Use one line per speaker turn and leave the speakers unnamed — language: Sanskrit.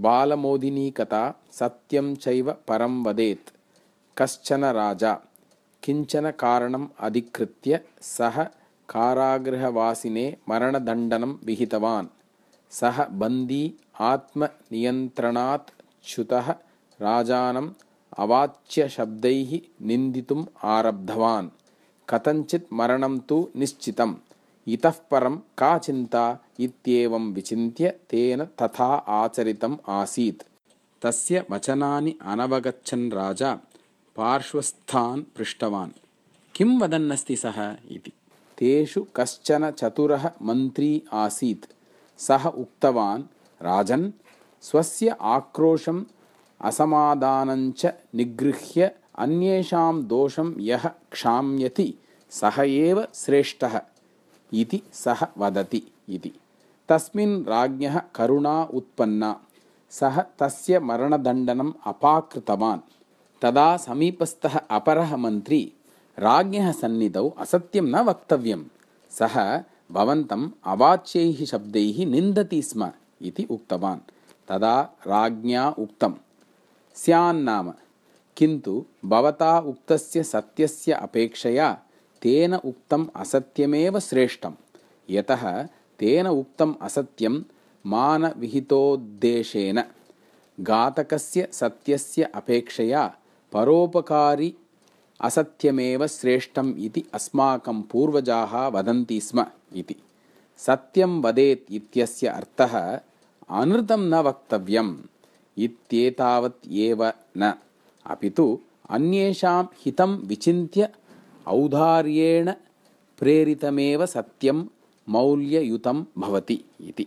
बालमोदिनीकथा सत्यं चैव परं वदेत्। कश्चन राजा किञ्चन कारणम् अधिकृत्य सः कारागृहवासिने मरणदण्डनं विहितवान्। सः बन्दी आत्मनियन्त्रणात् च्युतः राजानम् अवाच्यशब्दैः निन्दितुम् आरब्धवान्। कथञ्चित् मरणं तु निश्चितम् इतः परं का चिन्ता इत्येवं विचिन्त्य तेन तथा आचरितम् आसीत्। तस्य वचनानि अनवगच्छन् राजा पार्श्वस्थान् पृष्टवान्। किं वदन्नस्ति सः इति? तेषु कश्चन चतुरः मन्त्री आसीत्। सः उक्तवान् राजन् स्वस्य आक्रोशम् असमाधानञ्च निगृह्य अन्येषां दोषं यः क्षाम्यति सः एव श्रेष्ठः इति सः वदति इति। तस्मिन् राज्ञः करुणा उत्पन्ना। सः तस्य मरणदण्डनम् अपाकृतवान्। तदा समीपस्थः अपरः मन्त्री राज्ञः सन्निधौ असत्यं न वक्तव्यं सः भवन्तम् अवाच्यैः शब्दैः निन्दति स्म इति उक्तवान्। तदा राज्ञा उक्तं स्यान्नाम किन्तु भवता उक्तस्य सत्यस्य अपेक्षया तेन उक्तम् असत्यमेव श्रेष्ठं यतः तेन उक्तम् असत्यं मानविहितोद्देशेन। घातकस्य सत्यस्य अपेक्षया परोपकारी असत्यमेव श्रेष्ठम् इति अस्माकं पूर्वजाः वदन्ति स्म इति। सत्यं वदेत् इत्यस्य अर्थः अनृतं न वक्तव्यम् इत्येतावत् एव न। अपि तु अन्येषां हितं विचिन्त्य औदार्येण प्रेरितमेव सत्यं मौल्ययुतं भवति इति